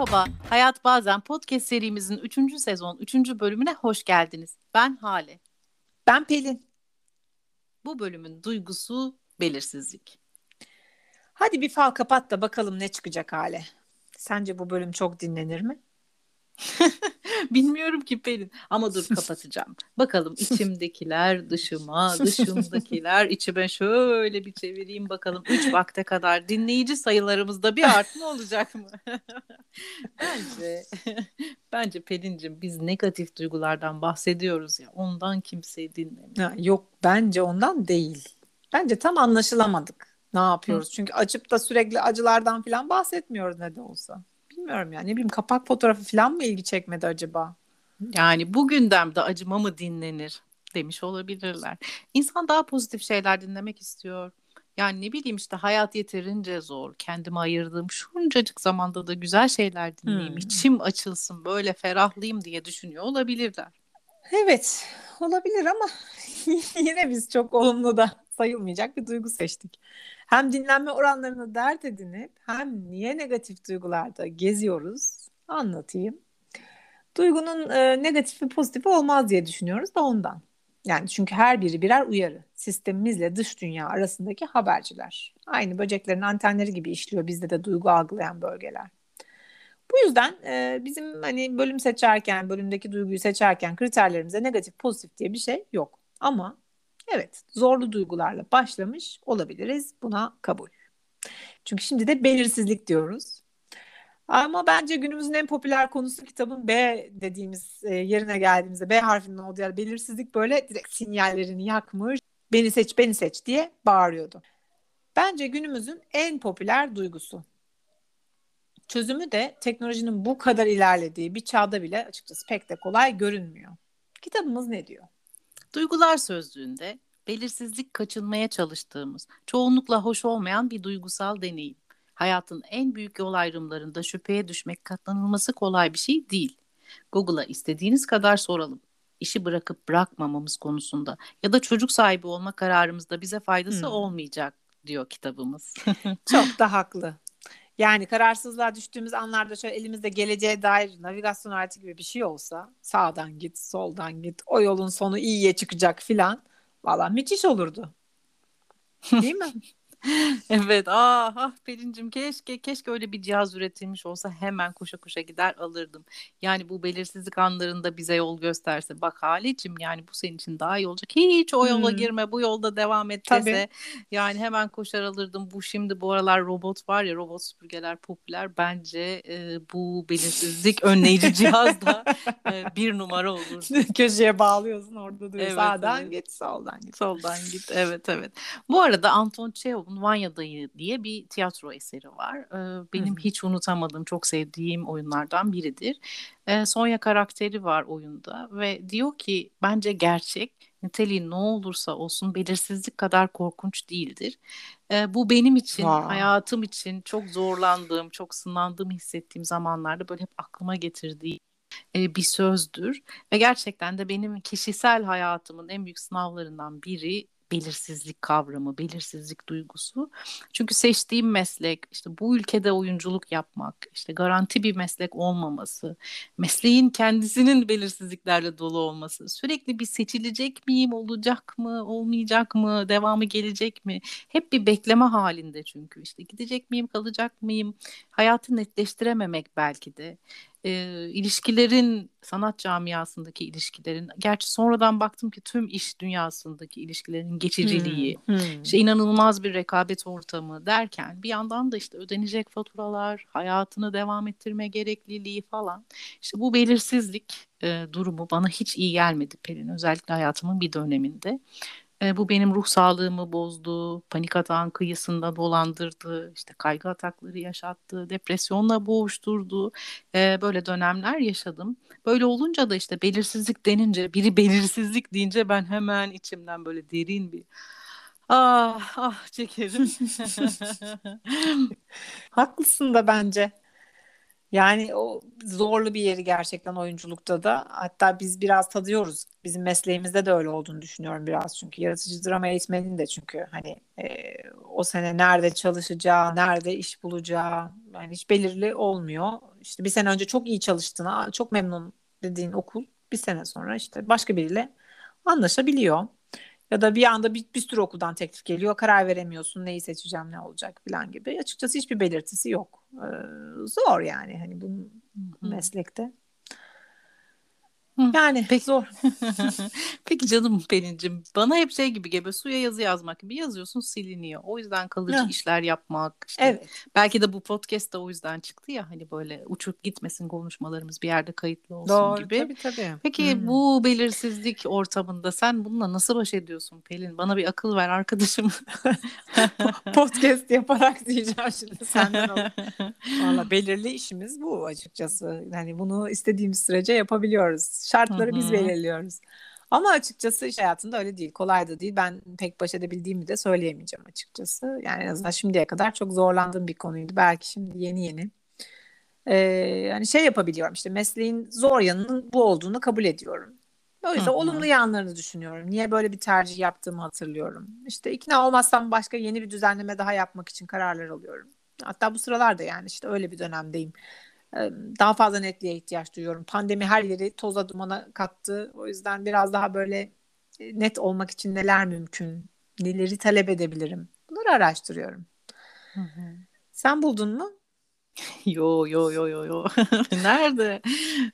Merhaba, Hayat Bazen podcast serimizin 3. sezon 3. bölümüne hoş geldiniz. Ben Hale. Ben Pelin. Bu bölümün duygusu belirsizlik. Hadi bir fal kapat da bakalım ne çıkacak Hale. Sence bu bölüm çok dinlenir mi? Bilmiyorum ki Pelin ama dur kapatacağım. bakalım içimdekiler dışıma, dışımdakiler içime şöyle bir çevireyim bakalım. Üç vakte kadar dinleyici sayılarımızda bir artma olacak mı? bence bence Pelin'cim biz negatif duygulardan bahsediyoruz ya ondan kimseyi dinlemiyor. yok bence ondan değil. Bence tam anlaşılamadık. Ne yapıyoruz? Hı. Çünkü açıp da sürekli acılardan falan bahsetmiyoruz ne de olsa bilmiyorum ya. Ne bileyim kapak fotoğrafı falan mı ilgi çekmedi acaba? Yani bu gündemde acıma mı dinlenir demiş olabilirler. İnsan daha pozitif şeyler dinlemek istiyor. Yani ne bileyim işte hayat yeterince zor. Kendime ayırdığım şuncacık zamanda da güzel şeyler dinleyeyim. Hmm. içim açılsın böyle ferahlayayım diye düşünüyor olabilirler. Evet olabilir ama yine biz çok olumlu da sayılmayacak bir duygu seçtik. Hem dinlenme oranlarını dert edinip hem niye negatif duygularda geziyoruz anlatayım. Duygunun e, negatifi pozitifi olmaz diye düşünüyoruz da ondan. Yani çünkü her biri birer uyarı. Sistemimizle dış dünya arasındaki haberciler. Aynı böceklerin antenleri gibi işliyor bizde de duygu algılayan bölgeler. Bu yüzden e, bizim hani bölüm seçerken, bölümdeki duyguyu seçerken kriterlerimize negatif pozitif diye bir şey yok. Ama Evet, zorlu duygularla başlamış olabiliriz. Buna kabul. Çünkü şimdi de belirsizlik diyoruz. Ama bence günümüzün en popüler konusu kitabın B dediğimiz e, yerine geldiğimizde B harfinin olduğu yer belirsizlik böyle direkt sinyallerini yakmış. Beni seç, beni seç diye bağırıyordu. Bence günümüzün en popüler duygusu. Çözümü de teknolojinin bu kadar ilerlediği bir çağda bile açıkçası pek de kolay görünmüyor. Kitabımız ne diyor? Duygular sözlüğünde belirsizlik kaçınmaya çalıştığımız, çoğunlukla hoş olmayan bir duygusal deneyim. Hayatın en büyük yol ayrımlarında şüpheye düşmek katlanılması kolay bir şey değil. Google'a istediğiniz kadar soralım. İşi bırakıp bırakmamamız konusunda ya da çocuk sahibi olma kararımızda bize faydası hmm. olmayacak diyor kitabımız. Çok da haklı. Yani kararsızlığa düştüğümüz anlarda şöyle elimizde geleceğe dair navigasyon aleti gibi bir şey olsa sağdan git, soldan git, o yolun sonu iyiye çıkacak filan. Valla müthiş olurdu. Değil mi? evet ah ah Pelin'cim keşke keşke öyle bir cihaz üretilmiş olsa hemen koşa koşa gider alırdım. Yani bu belirsizlik anlarında bize yol gösterse bak Halicim yani bu senin için daha iyi olacak. Hiç o yola hmm. girme bu yolda devam et dese yani hemen koşar alırdım. Bu şimdi bu aralar robot var ya robot süpürgeler popüler bence e, bu belirsizlik önleyici cihaz da e, bir numara olur. Köşeye bağlıyorsun orada duruyor. Evet, Sağdan evet. git soldan git. Soldan git evet evet. Bu arada Anton Çehov Çehov'un Vanya Dayı diye bir tiyatro eseri var. Benim Hı. hiç unutamadığım, çok sevdiğim oyunlardan biridir. Sonya karakteri var oyunda ve diyor ki bence gerçek niteliği ne olursa olsun belirsizlik kadar korkunç değildir. bu benim için, wow. hayatım için çok zorlandığım, çok sınandığım hissettiğim zamanlarda böyle hep aklıma getirdiği bir sözdür ve gerçekten de benim kişisel hayatımın en büyük sınavlarından biri belirsizlik kavramı, belirsizlik duygusu. Çünkü seçtiğim meslek, işte bu ülkede oyunculuk yapmak, işte garanti bir meslek olmaması, mesleğin kendisinin belirsizliklerle dolu olması, sürekli bir seçilecek miyim, olacak mı, olmayacak mı, devamı gelecek mi? Hep bir bekleme halinde çünkü işte gidecek miyim, kalacak mıyım? Hayatı netleştirememek belki de e, ilişkilerin sanat camiasındaki ilişkilerin gerçi sonradan baktım ki tüm iş dünyasındaki ilişkilerin geçiciliği hmm, hmm. işte inanılmaz bir rekabet ortamı derken bir yandan da işte ödenecek faturalar hayatını devam ettirme gerekliliği falan işte bu belirsizlik e, durumu bana hiç iyi gelmedi Pelin özellikle hayatımın bir döneminde e, bu benim ruh sağlığımı bozdu, panik atağın kıyısında dolandırdı, işte kaygı atakları yaşattı, depresyonla boğuşturdu. E, böyle dönemler yaşadım. Böyle olunca da işte belirsizlik denince, biri belirsizlik deyince ben hemen içimden böyle derin bir ah ah çekerim. Haklısın da bence. Yani o zorlu bir yeri gerçekten oyunculukta da. Hatta biz biraz tadıyoruz. Bizim mesleğimizde de öyle olduğunu düşünüyorum biraz. Çünkü yaratıcı drama eğitmenin de çünkü hani e, o sene nerede çalışacağı, nerede iş bulacağı, Yani hiç belirli olmuyor. İşte bir sene önce çok iyi çalıştığına, çok memnun dediğin okul bir sene sonra işte başka biriyle anlaşabiliyor. Ya da bir anda bir, bir sürü okuldan teklif geliyor. Karar veremiyorsun. Neyi seçeceğim, ne olacak falan gibi. Açıkçası hiçbir belirtisi yok. Zor yani hani bu meslekte. Yani Peki. zor. Peki canım Pelin'cim bana hep şey gibi geliyor suya yazı yazmak gibi yazıyorsun siliniyor. O yüzden kalıcı Ya. işler yapmak işte Evet. belki de bu podcast da o yüzden çıktı ya hani böyle uçup gitmesin konuşmalarımız bir yerde kayıtlı olsun Doğru gibi. tabii tabii. Peki Hmm. bu belirsizlik ortamında sen bununla nasıl baş ediyorsun Pelin? Bana bir akıl ver arkadaşım. podcast yaparak diyeceğim şimdi senden alıp. Valla belirli işimiz bu açıkçası. Yani bunu istediğimiz sürece yapabiliyoruz. Şartları biz Hı hı. belirliyoruz. Ama açıkçası iş hayatında öyle değil. Kolay da değil. Ben pek baş edebildiğimi de söyleyemeyeceğim açıkçası. Yani en azından şimdiye kadar çok zorlandığım bir konuydu. Belki şimdi yeni yeni. Ee, yani şey yapabiliyorum işte mesleğin zor yanının bu olduğunu kabul ediyorum. O yüzden olumlu yanlarını düşünüyorum. Niye böyle bir tercih yaptığımı hatırlıyorum. İşte ikna olmazsam başka yeni bir düzenleme daha yapmak için kararlar alıyorum. Hatta bu sıralarda yani işte öyle bir dönemdeyim. Ee, Daha fazla netliğe ihtiyaç duyuyorum. Pandemi her yeri toza dumana kattı. O yüzden biraz daha böyle e, net olmak için neler mümkün, neleri talep edebilirim. Bunları araştırıyorum. Hı hı. Sen buldun mu? Yo yo yo yo yo. Nerede?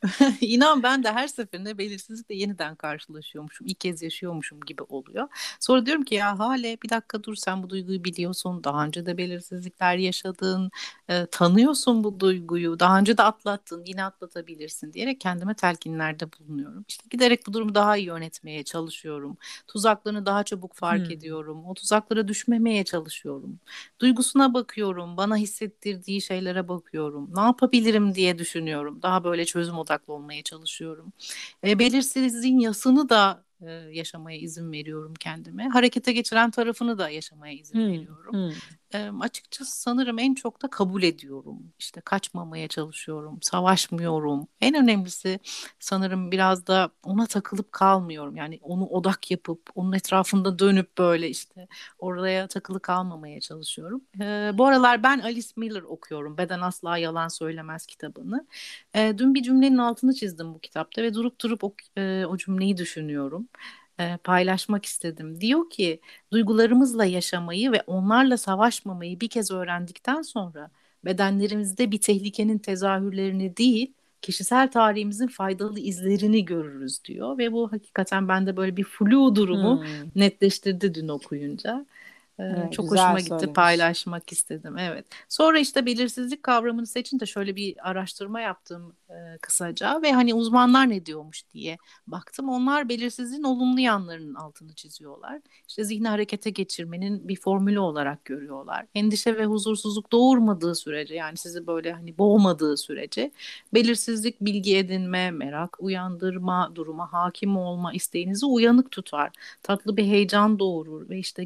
İnan ben de her seferinde belirsizlikle yeniden karşılaşıyormuşum. İlk kez yaşıyormuşum gibi oluyor. Sonra diyorum ki ya Hale bir dakika dur sen bu duyguyu biliyorsun. Daha önce de belirsizlikler yaşadın. e, tanıyorsun bu duyguyu. Daha önce de atlattın. Yine atlatabilirsin diyerek kendime telkinlerde bulunuyorum. İşte giderek bu durumu daha iyi yönetmeye çalışıyorum. Tuzaklarını daha çabuk fark Hmm. ediyorum. O tuzaklara düşmemeye çalışıyorum. Duygusuna bakıyorum. Bana hissettirdiği şeylere bakıyorum. Ne yapabilirim diye düşünüyorum. Daha böyle çözüm odaklı olmaya çalışıyorum. E, belirsizliğin yasını da e, yaşamaya izin veriyorum kendime. Harekete geçiren tarafını da yaşamaya izin Hmm, veriyorum. hmm. Açıkçası sanırım en çok da kabul ediyorum. İşte kaçmamaya çalışıyorum, savaşmıyorum. En önemlisi sanırım biraz da ona takılıp kalmıyorum. Yani onu odak yapıp onun etrafında dönüp böyle işte oraya takılı kalmamaya çalışıyorum. E, bu aralar ben Alice Miller okuyorum. Beden Asla Yalan Söylemez kitabını. E, dün bir cümlenin altını çizdim bu kitapta ve durup durup o, e, o cümleyi düşünüyorum. E, paylaşmak istedim. Diyor ki duygularımızla yaşamayı ve onlarla savaşmamayı bir kez öğrendikten sonra bedenlerimizde bir tehlikenin tezahürlerini değil, kişisel tarihimizin faydalı izlerini görürüz diyor ve bu hakikaten bende böyle bir flu durumu Hmm. netleştirdi dün okuyunca. Evet, çok hoşuma gitti söylemiş. paylaşmak istedim evet. Sonra işte belirsizlik kavramını seçince şöyle bir araştırma yaptım e, kısaca ve hani uzmanlar ne diyormuş diye baktım. Onlar belirsizliğin olumlu yanlarının altını çiziyorlar. İşte zihni harekete geçirmenin bir formülü olarak görüyorlar. Endişe ve huzursuzluk doğurmadığı sürece yani sizi böyle hani boğmadığı sürece belirsizlik bilgi edinme, merak uyandırma, duruma hakim olma isteğinizi uyanık tutar. Tatlı bir heyecan doğurur ve işte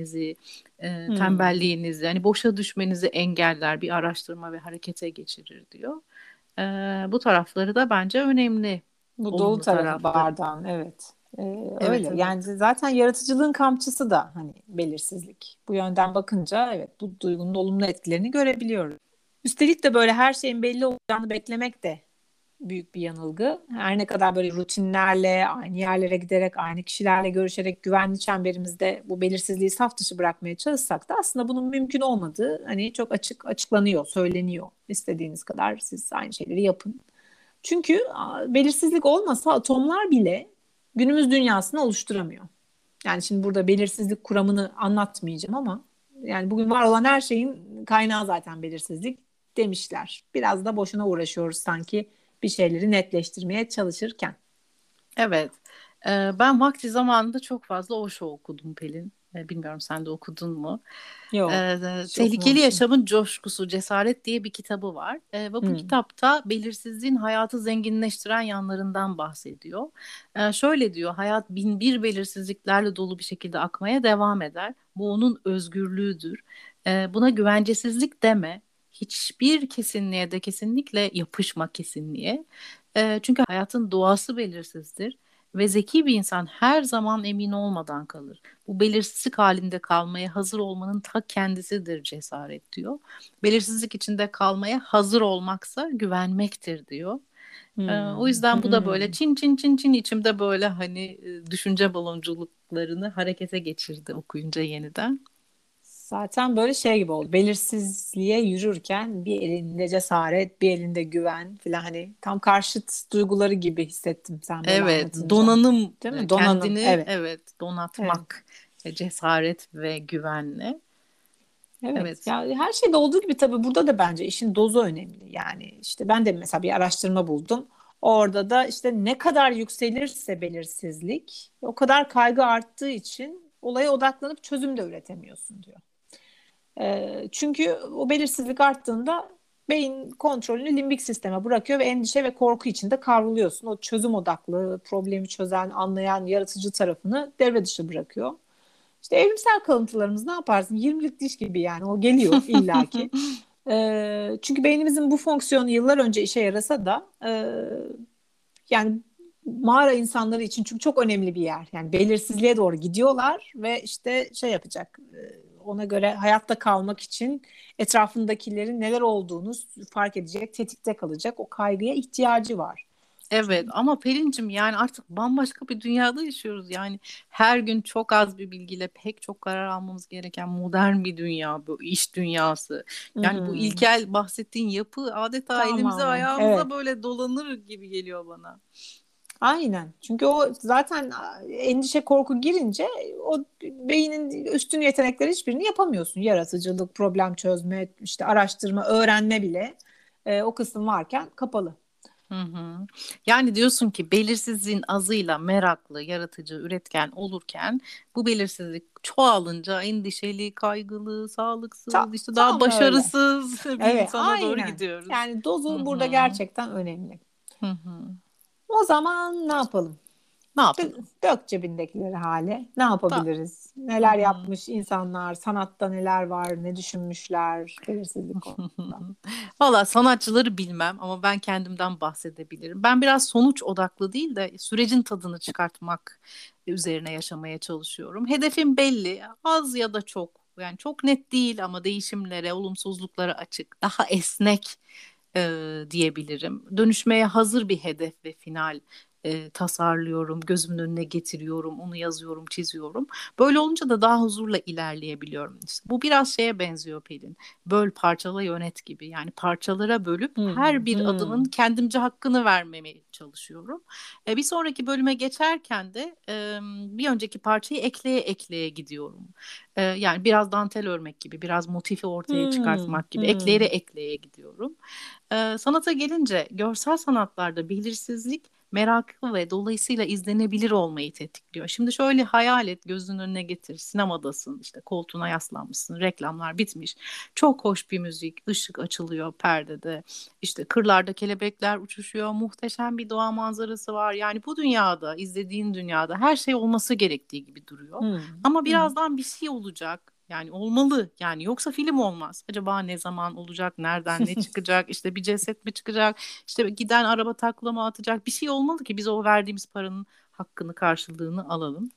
gevşekliğinizi, e, Hmm. tembelliğinizi yani boşa düşmenizi engeller bir araştırma ve harekete geçirir diyor. E, bu tarafları da bence önemli. Bu dolu tarafı bardağın evet. Ee, Evet, öyle evet. yani zaten yaratıcılığın kamçısı da hani belirsizlik. Bu yönden bakınca evet bu duygunun olumlu etkilerini görebiliyoruz. Üstelik de böyle her şeyin belli olacağını beklemek de büyük bir yanılgı. Her ne kadar böyle rutinlerle, aynı yerlere giderek, aynı kişilerle görüşerek güvenli çemberimizde bu belirsizliği saf dışı bırakmaya çalışsak da aslında bunun mümkün olmadığı hani çok açık açıklanıyor, söyleniyor. İstediğiniz kadar siz aynı şeyleri yapın. Çünkü belirsizlik olmasa atomlar bile günümüz dünyasını oluşturamıyor. Yani şimdi burada belirsizlik kuramını anlatmayacağım ama yani bugün var olan her şeyin kaynağı zaten belirsizlik demişler. Biraz da boşuna uğraşıyoruz sanki bir şeyleri netleştirmeye çalışırken. Evet. E, ben vakti zamanında çok fazla Osho okudum Pelin. E, bilmiyorum sen de okudun mu? Yok. Ee, Tehlikeli. Yaşamın Coşkusu, Cesaret diye bir kitabı var. Ee, ve bu Hmm. kitapta belirsizliğin hayatı zenginleştiren yanlarından bahsediyor. Ee, şöyle diyor, hayat bin bir belirsizliklerle dolu bir şekilde akmaya devam eder. Bu onun özgürlüğüdür. Ee, buna güvencesizlik deme. Hiçbir kesinliğe de kesinlikle yapışma kesinliğe. Ee, çünkü hayatın doğası belirsizdir. ve zeki bir insan her zaman emin olmadan kalır. Bu belirsizlik halinde kalmaya hazır olmanın ta kendisidir cesaret diyor. Belirsizlik içinde kalmaya hazır olmaksa güvenmektir diyor. Hmm. o yüzden bu da böyle çin çin çin çin içimde böyle hani düşünce balonculuklarını harekete geçirdi okuyunca yeniden. Zaten böyle şey gibi oldu. Belirsizliğe yürürken bir elinde cesaret, bir elinde güven falan hani tam karşıt duyguları gibi hissettim sen böyle Evet, anlatınca. donanım değil mi? Donanım. Kendini evet, evet donatmak, evet. cesaret ve güvenle. Evet. evet. Ya her şeyde olduğu gibi tabii burada da bence işin dozu önemli. Yani işte ben de mesela bir araştırma buldum. Orada da işte ne kadar yükselirse belirsizlik o kadar kaygı arttığı için olaya odaklanıp çözüm de üretemiyorsun diyor. E, çünkü o belirsizlik arttığında beyin kontrolünü limbik sisteme bırakıyor ve endişe ve korku içinde kavruluyorsun. O çözüm odaklı, problemi çözen, anlayan, yaratıcı tarafını devre dışı bırakıyor. İşte evrimsel kalıntılarımız ne yaparsın? 20'lik diş gibi yani o geliyor illaki. e, çünkü beynimizin bu fonksiyonu yıllar önce işe yarasa da e, yani mağara insanları için çünkü çok önemli bir yer. Yani belirsizliğe doğru gidiyorlar ve işte şey yapacak ona göre hayatta kalmak için etrafındakilerin neler olduğunu fark edecek, tetikte kalacak. O kaygıya ihtiyacı var. Evet ama Pelin'cim yani artık bambaşka bir dünyada yaşıyoruz. Yani her gün çok az bir bilgiyle pek çok karar almamız gereken modern bir dünya bu iş dünyası. Yani hmm. bu ilkel bahsettiğin yapı adeta tamam. elimize ayağımıza evet. böyle dolanır gibi geliyor bana. Aynen. Çünkü o zaten endişe korku girince o beynin üstün yetenekleri hiçbirini yapamıyorsun. Yaratıcılık, problem çözme, işte araştırma, öğrenme bile e, o kısım varken kapalı. Hı hı. Yani diyorsun ki belirsizliğin azıyla meraklı, yaratıcı, üretken olurken bu belirsizlik çoğalınca endişeli, kaygılı, sağlıksız, Ta- işte daha başarısız öyle. bir evet, insana aynen. doğru gidiyoruz. Yani dozu Hı-hı. burada gerçekten önemli. Hı hı. O zaman ne yapalım? Ne yapalım? Dök cebindekileri hale. Ne yapabiliriz? Da. Neler hmm. yapmış insanlar? Sanatta neler var? Ne düşünmüşler? Belirsizlik konusunda. Valla sanatçıları bilmem ama ben kendimden bahsedebilirim. Ben biraz sonuç odaklı değil de sürecin tadını çıkartmak üzerine yaşamaya çalışıyorum. Hedefim belli. Az ya da çok. Yani çok net değil ama değişimlere, olumsuzluklara açık. Daha esnek e, diyebilirim. Dönüşmeye hazır bir hedef ve final e, tasarlıyorum, gözümün önüne getiriyorum, onu yazıyorum, çiziyorum. Böyle olunca da daha huzurla ilerleyebiliyorum. İşte bu biraz şeye benziyor Pelin. Böl, parçala, yönet gibi. Yani parçalara bölüp hmm. her bir hmm. adımın kendimce hakkını vermeye çalışıyorum. E, bir sonraki bölüme geçerken de e, bir önceki parçayı ekleye ekleye gidiyorum. E, yani biraz dantel örmek gibi, biraz motifi ortaya hmm. çıkartmak gibi hmm. ekleyerek ekleye gidiyorum. E, sanata gelince görsel sanatlarda belirsizlik meraklı ve dolayısıyla izlenebilir olmayı tetikliyor. Şimdi şöyle hayal et gözünün önüne getir sinemadasın işte koltuğuna yaslanmışsın reklamlar bitmiş çok hoş bir müzik ışık açılıyor perdede işte kırlarda kelebekler uçuşuyor muhteşem bir doğa manzarası var yani bu dünyada izlediğin dünyada her şey olması gerektiği gibi duruyor hmm. ama birazdan hmm. bir şey olacak yani olmalı yani yoksa film olmaz. Acaba ne zaman olacak, nereden ne çıkacak, işte bir ceset mi çıkacak, işte giden araba takla mı atacak bir şey olmalı ki biz o verdiğimiz paranın hakkını karşılığını alalım.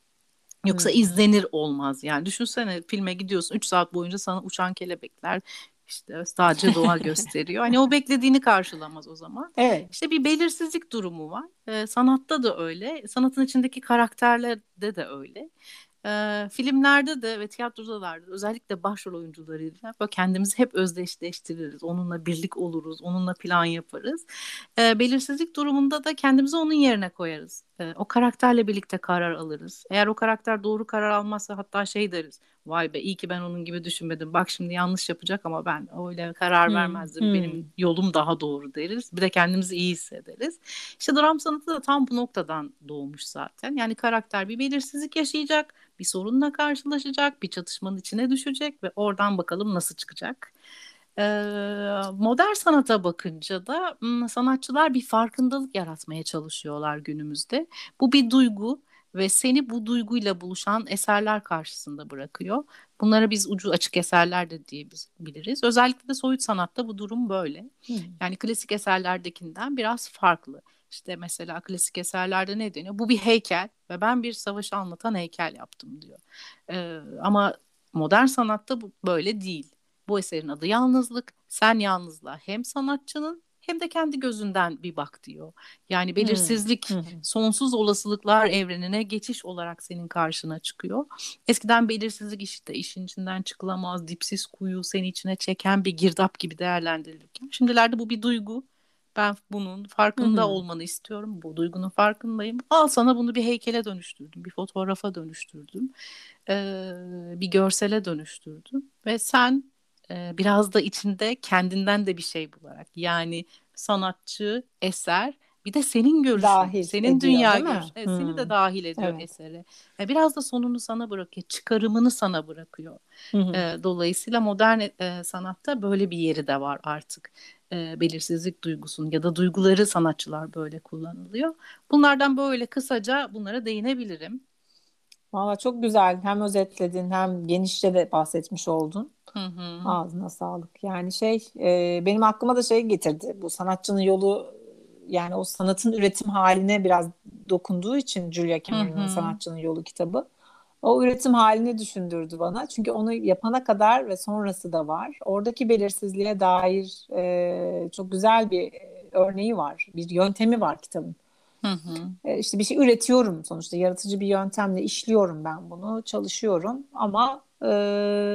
Yoksa hmm. izlenir olmaz yani. Düşünsene filme gidiyorsun 3 saat boyunca sana uçan kelebekler işte sadece doğa gösteriyor. Hani o beklediğini karşılamaz o zaman. Evet. İşte bir belirsizlik durumu var. Ee, sanatta da öyle. Sanatın içindeki karakterlerde de öyle. E, filmlerde de ve tiyatroda özellikle başrol oyuncularıyla böyle kendimizi hep özdeşleştiririz. Onunla birlik oluruz, onunla plan yaparız. E, belirsizlik durumunda da kendimizi onun yerine koyarız. E, o karakterle birlikte karar alırız. Eğer o karakter doğru karar almazsa hatta şey deriz. Vay be iyi ki ben onun gibi düşünmedim. Bak şimdi yanlış yapacak ama ben öyle karar hmm, vermezdim. Hmm. Benim yolum daha doğru deriz. Bir de kendimizi iyi hissederiz. İşte dram sanatı da tam bu noktadan doğmuş zaten. Yani karakter bir belirsizlik yaşayacak bir sorunla karşılaşacak, bir çatışmanın içine düşecek ve oradan bakalım nasıl çıkacak. Modern sanata bakınca da sanatçılar bir farkındalık yaratmaya çalışıyorlar günümüzde. Bu bir duygu ve seni bu duyguyla buluşan eserler karşısında bırakıyor. Bunlara biz ucu açık eserler de diyebiliriz. Özellikle de soyut sanatta bu durum böyle. Hmm. Yani klasik eserlerdekinden biraz farklı. işte mesela klasik eserlerde ne deniyor? Bu bir heykel ve ben bir savaşı anlatan heykel yaptım diyor. Ee, ama modern sanatta bu böyle değil. Bu eserin adı yalnızlık. Sen yalnızlığa hem sanatçının hem de kendi gözünden bir bak diyor. Yani belirsizlik, hmm. sonsuz olasılıklar evrenine geçiş olarak senin karşına çıkıyor. Eskiden belirsizlik işte işin içinden çıkılamaz, dipsiz kuyu seni içine çeken bir girdap gibi değerlendirilirken. Şimdilerde bu bir duygu. Ben bunun farkında olmanı istiyorum. Bu duygunun farkındayım. Al sana bunu bir heykele dönüştürdüm, bir fotoğrafa dönüştürdüm, ee, bir görsele dönüştürdüm. Ve sen e, biraz da içinde kendinden de bir şey bularak yani sanatçı, eser bir de senin görüşün, dahil senin ediyor, dünya görüşün. Evet, hmm. Seni de dahil ediyor evet. esere. Yani biraz da sonunu sana bırakıyor, çıkarımını sana bırakıyor. Hmm. E, dolayısıyla modern e, sanatta böyle bir yeri de var artık. E, belirsizlik duygusunun ya da duyguları sanatçılar böyle kullanılıyor. Bunlardan böyle kısaca bunlara değinebilirim. Valla çok güzel. Hem özetledin hem genişçe de bahsetmiş oldun. Hı hı. Ağzına sağlık. Yani şey e, benim aklıma da şey getirdi. Bu sanatçının yolu yani o sanatın üretim haline biraz dokunduğu için Julia Cameron'ın Sanatçının Yolu kitabı. O üretim halini düşündürdü bana. Çünkü onu yapana kadar ve sonrası da var. Oradaki belirsizliğe dair e, çok güzel bir örneği var. Bir yöntemi var kitabın. Hı hı. E, işte bir şey üretiyorum sonuçta. Yaratıcı bir yöntemle işliyorum ben bunu. Çalışıyorum ama e,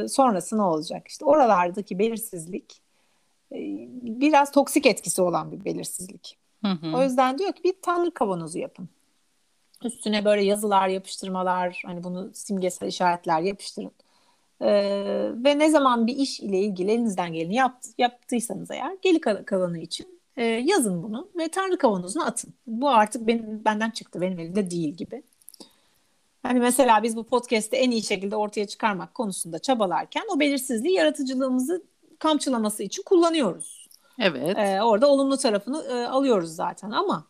sonrası ne olacak? İşte oralardaki belirsizlik e, biraz toksik etkisi olan bir belirsizlik. Hı hı. O yüzden diyor ki bir tanrı kavanozu yapın. Üstüne böyle yazılar, yapıştırmalar, hani bunu simgesel işaretler yapıştırın. Ee, ve ne zaman bir iş ile ilgili elinizden geleni yap, yaptıysanız eğer geli kalanı için e, yazın bunu ve tanrı kavanozuna atın. Bu artık benim benden çıktı, benim elimde değil gibi. Hani mesela biz bu podcast'te en iyi şekilde ortaya çıkarmak konusunda çabalarken o belirsizliği yaratıcılığımızı kamçılaması için kullanıyoruz. Evet. Ee, orada olumlu tarafını e, alıyoruz zaten ama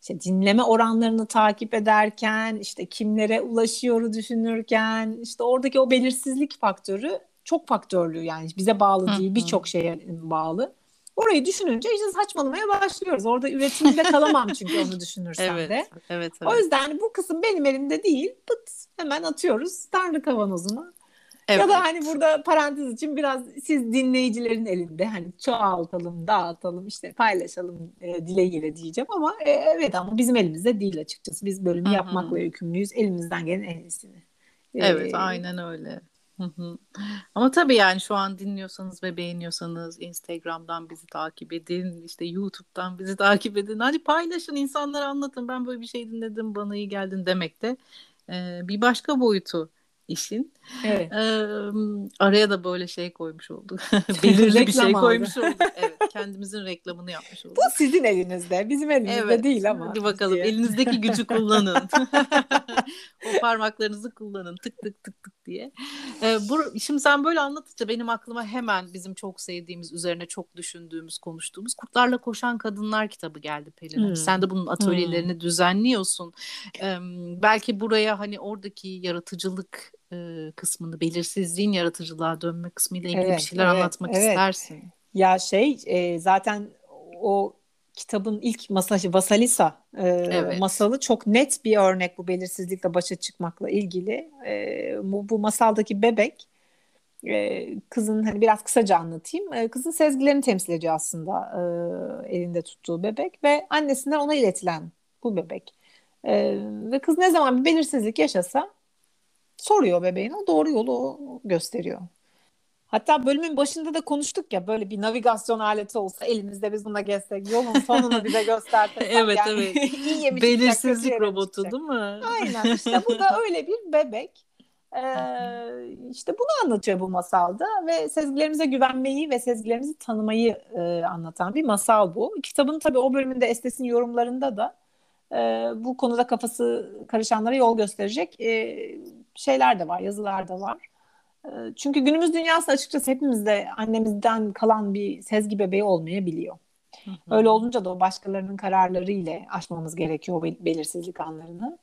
işte dinleme oranlarını takip ederken, işte kimlere ulaşıyoru düşünürken, işte oradaki o belirsizlik faktörü çok faktörlü yani bize bağlı değil, birçok şeye bağlı. Orayı düşününce işte saçmalamaya başlıyoruz. Orada üretimde kalamam çünkü onu düşünürsem evet, de. Evet, evet. O yüzden bu kısım benim elimde değil. Pıt hemen atıyoruz Tanrı kavanozuna. Evet. Ya da hani burada parantez için biraz siz dinleyicilerin elinde hani çoğaltalım, dağıtalım, işte paylaşalım e, dileğiyle diyeceğim ama e, evet ama bizim elimizde değil açıkçası. Biz bölümü Hı-hı. yapmakla yükümlüyüz. Elimizden gelen en iyisini. Evet, ee, aynen öyle. Ama tabii yani şu an dinliyorsanız ve beğeniyorsanız Instagram'dan bizi takip edin, işte YouTube'dan bizi takip edin. Hadi paylaşın, insanlara anlatın. Ben böyle bir şey dinledim, bana iyi geldin demek de e, bir başka boyutu işin. Evet. Ee, araya da böyle şey koymuş olduk. Belirli bir şey koymuş olduk. Evet, kendimizin reklamını yapmış olduk. Bu sizin elinizde, bizim elimizde evet. değil ama. Hadi bakalım, diye. elinizdeki gücü kullanın. o parmaklarınızı kullanın, tık tık tık tık diye. Ee, bu, şimdi sen böyle anlatınca benim aklıma hemen bizim çok sevdiğimiz, üzerine çok düşündüğümüz, konuştuğumuz Kurtlarla Koşan Kadınlar kitabı geldi Pelin. Hmm. Sen de bunun atölyelerini hmm. düzenliyorsun. Ee, belki buraya hani oradaki yaratıcılık e, kısmını, belirsizliğin yaratıcılığa dönme kısmıyla ilgili evet, bir şeyler evet, anlatmak evet. istersin. Ya şey e, zaten o kitabın ilk masajı Vasalisa e, evet. masalı çok net bir örnek bu belirsizlikle başa çıkmakla ilgili. E, bu, bu masaldaki bebek e, kızın hani biraz kısaca anlatayım. E, kızın sezgilerini temsil ediyor aslında e, elinde tuttuğu bebek ve annesinden ona iletilen bu bebek. E, ve kız ne zaman bir belirsizlik yaşasa soruyor bebeğine o doğru yolu gösteriyor. Hatta bölümün başında da konuştuk ya böyle bir navigasyon aleti olsa elimizde biz buna gezsek yolun sonunu bize göstersek. evet yani, evet. iyi Belirsizlik robotu değil mi? Aynen işte bu da öyle bir bebek. Ee, işte bunu anlatıyor bu masalda ve sezgilerimize güvenmeyi ve sezgilerimizi tanımayı e, anlatan bir masal bu. Kitabın tabii o bölümünde Estes'in yorumlarında da e, bu konuda kafası karışanlara yol gösterecek e, şeyler de var, yazılar da var. E, çünkü günümüz dünyası açıkçası hepimizde annemizden kalan bir sezgi bebeği olmayabiliyor. Hı hı. Öyle olunca da o başkalarının kararları ile aşmamız gerekiyor o belirsizlik anlarını.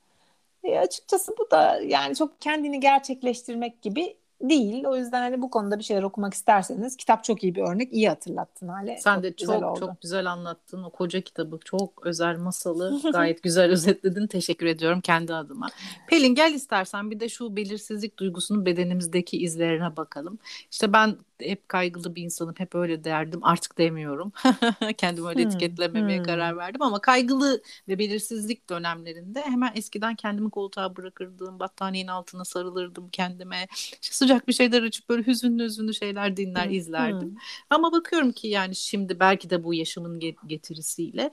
E, açıkçası bu da yani çok kendini gerçekleştirmek gibi değil. O yüzden hani bu konuda bir şeyler okumak isterseniz kitap çok iyi bir örnek. İyi hatırlattın Hale. Sen çok de güzel çok oldu. çok güzel anlattın. O koca kitabı çok özel masalı gayet güzel özetledin. Teşekkür ediyorum kendi adıma. Pelin gel istersen bir de şu belirsizlik duygusunun bedenimizdeki izlerine bakalım. İşte ben hep kaygılı bir insanım. Hep öyle derdim. Artık demiyorum. Kendimi öyle Hmm, etiketlememeye hmm. karar verdim ama kaygılı ve belirsizlik dönemlerinde hemen eskiden kendimi koltuğa bırakırdım. Battaniyenin altına sarılırdım kendime. İşte sıcak bir şeyler açıp böyle hüzünlü hüzünlü şeyler dinler, izlerdim. hmm. Ama bakıyorum ki yani şimdi belki de bu yaşımın ge- getirisiyle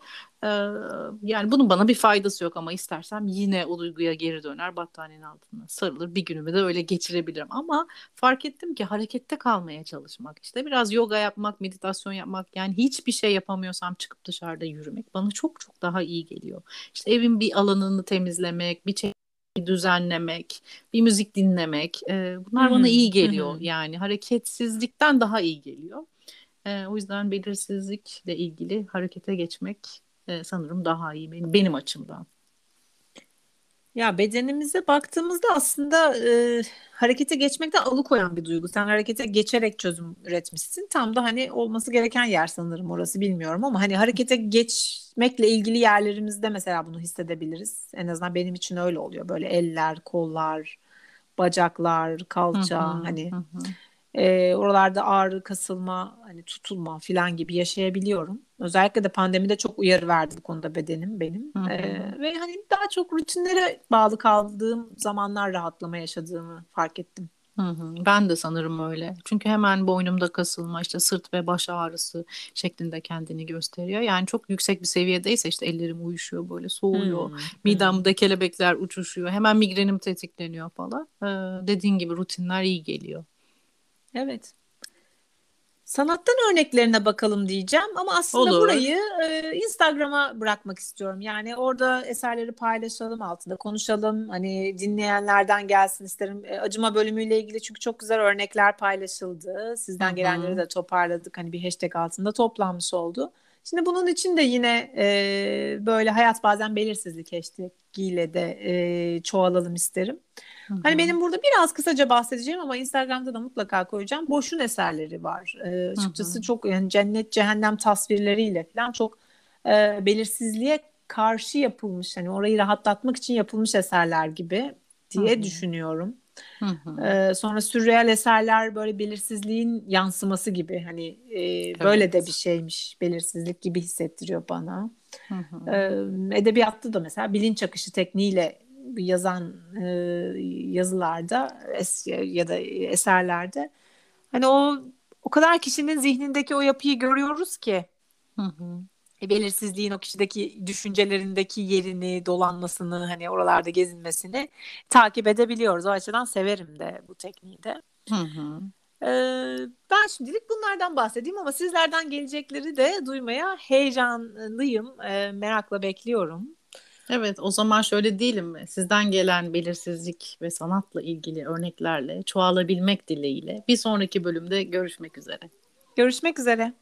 yani bunun bana bir faydası yok ama istersem yine o duyguya geri döner battaniyenin altına sarılır bir günümü de öyle geçirebilirim ama fark ettim ki harekette kalmaya çalışmak işte biraz yoga yapmak meditasyon yapmak yani hiçbir şey yapamıyorsam çıkıp dışarıda yürümek bana çok çok daha iyi geliyor işte evin bir alanını temizlemek bir şey düzenlemek, bir müzik dinlemek, e, bunlar bana Hmm, iyi hı geliyor. hı. Yani hareketsizlikten daha iyi geliyor. E, o yüzden belirsizlikle ilgili harekete geçmek e, sanırım daha iyi benim, benim açımdan. Ya bedenimize baktığımızda aslında e, harekete geçmekten alıkoyan bir duygu. Sen harekete geçerek çözüm üretmişsin. Tam da hani olması gereken yer sanırım orası bilmiyorum ama hani harekete geçmekle ilgili yerlerimizde mesela bunu hissedebiliriz. En azından benim için öyle oluyor. Böyle eller, kollar, bacaklar, kalça hı, hani hı hı, e, oralarda ağrı, kasılma, hani tutulma falan gibi yaşayabiliyorum. Özellikle de pandemide çok uyarı verdi bu konuda bedenim benim. hı E, hı. ve hani daha çok rutinlere bağlı kaldığım zamanlar rahatlama yaşadığımı fark ettim. Hı hı. Ben de sanırım öyle. Çünkü hemen boynumda kasılma, işte sırt ve baş ağrısı şeklinde kendini gösteriyor. Yani çok yüksek bir seviyedeyse işte ellerim uyuşuyor, böyle soğuyor. Hmm, hmm. Midemde kelebekler uçuşuyor. Hemen migrenim tetikleniyor falan. Ee, dediğin gibi rutinler iyi geliyor. Evet. Sanattan örneklerine bakalım diyeceğim ama aslında Olur. burayı e, Instagram'a bırakmak istiyorum. Yani orada eserleri paylaşalım, altında konuşalım. Hani dinleyenlerden gelsin isterim. E, acıma bölümüyle ilgili çünkü çok güzel örnekler paylaşıldı. Sizden gelenleri hı. de toparladık. Hani bir hashtag altında toplanmış oldu. Şimdi bunun için de yine e, böyle hayat bazen belirsizlik hashtagiyle de e, çoğalalım isterim. Hı Hani benim burada biraz kısaca bahsedeceğim ama Instagram'da da mutlaka koyacağım. Boş'un eserleri var. Hı açıkçası hı. çok yani cennet cehennem tasvirleriyle falan çok e, belirsizliğe karşı yapılmış. Hani orayı rahatlatmak için yapılmış eserler gibi diye hı. düşünüyorum. Hı hı. Ee, sonra sürreal eserler böyle belirsizliğin yansıması gibi hani e, böyle de bir şeymiş belirsizlik gibi hissettiriyor bana. Hı hı. Ee, edebiyatta da mesela bilinç akışı tekniğiyle yazan e, yazılarda es, ya da eserlerde hani o o kadar kişinin zihnindeki o yapıyı görüyoruz ki Hı hı. e, belirsizliğin o kişideki düşüncelerindeki yerini, dolanmasını, hani oralarda gezinmesini takip edebiliyoruz. O açıdan severim de bu tekniği de. Hı hı. Ee, ben şimdilik bunlardan bahsedeyim ama sizlerden gelecekleri de duymaya heyecanlıyım. Ee, merakla bekliyorum. Evet, o zaman şöyle diyelim mi? Sizden gelen belirsizlik ve sanatla ilgili örneklerle çoğalabilmek dileğiyle bir sonraki bölümde görüşmek üzere. Görüşmek üzere.